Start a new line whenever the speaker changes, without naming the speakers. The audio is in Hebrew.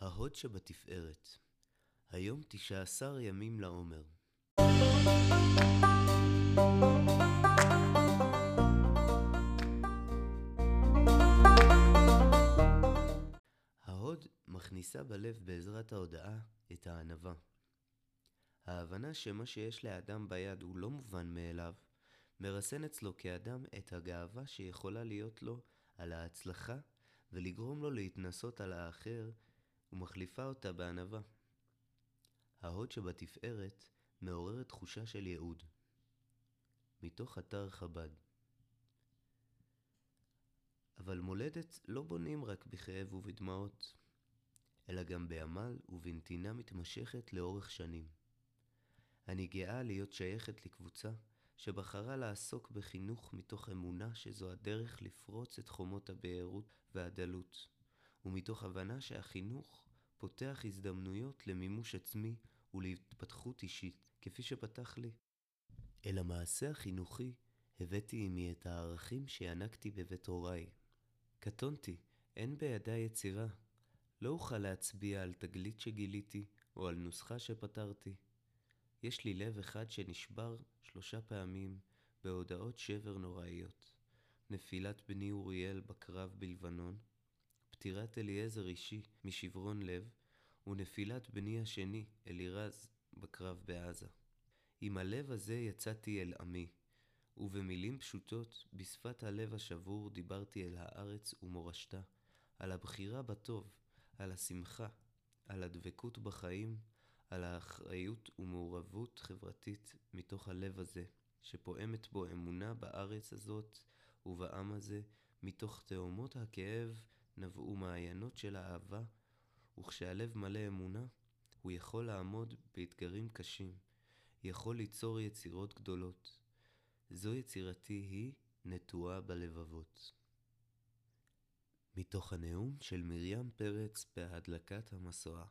ההוד שבתפארת, היום תשע עשר ימים לעומר. ההוד מכניסה בלב בעזרת ההודעה את הענווה. ההבנה שמה שיש לאדם ביד הוא לא מובן מאליו, מרסן אצלו כאדם את הגאווה שיכולה להיות לו על ההצלחה ולגרום לו להתנסות על האחר ומחליפה אותה בענווה. ההוד שבתפארת מעוררת תחושה של ייעוד. מתוך אתר חב"ד אבל מולדת לא בונים רק בכאב ובדמעות, אלא גם בעמל ובנתינה מתמשכת לאורך שנים. אני גאה להיות שייכת לקבוצה שבחרה לעסוק בחינוך מתוך אמונה שזו הדרך לפרוץ את חומות הבארות והדלות, ומתוך הבנה שהחינוך פותח הזדמנויות למימוש עצמי ולהתפתחות אישית, כפי שפתח לי. אל המעשה החינוכי הבאתי עמי את הערכים שינקתי בבית הוריי. קטונתי, אין בידי יצירה. לא אוכל להצביע על תגלית שגיליתי או על נוסחה שפתרתי. יש לי לב אחד שנשבר שלושה פעמים בהודעות שבר נוראיות. נפילת בני אוריאל בקרב בלבנון, פטירת אליעזר אישי משברון לב, ונפילת בני השני, אלירז, בקרב בעזה. עם הלב הזה יצאתי אל עמי, ובמילים פשוטות, בשפת הלב השבור, דיברתי אל הארץ ומורשתה, על הבחירה בטוב, על השמחה, על הדבקות בחיים, על האחריות ומעורבות חברתית מתוך הלב הזה, שפועמת בו אמונה בארץ הזאת ובעם הזה, מתוך תהומות הכאב נבעו מעיינות של אהבה, וכשהלב מלא אמונה, הוא יכול לעמוד באתגרים קשים, יכול ליצור יצירות גדולות. זו יצירתי היא נטועה בלבבות. מתוך הנאום של מרים פרץ בהדלקת המשואה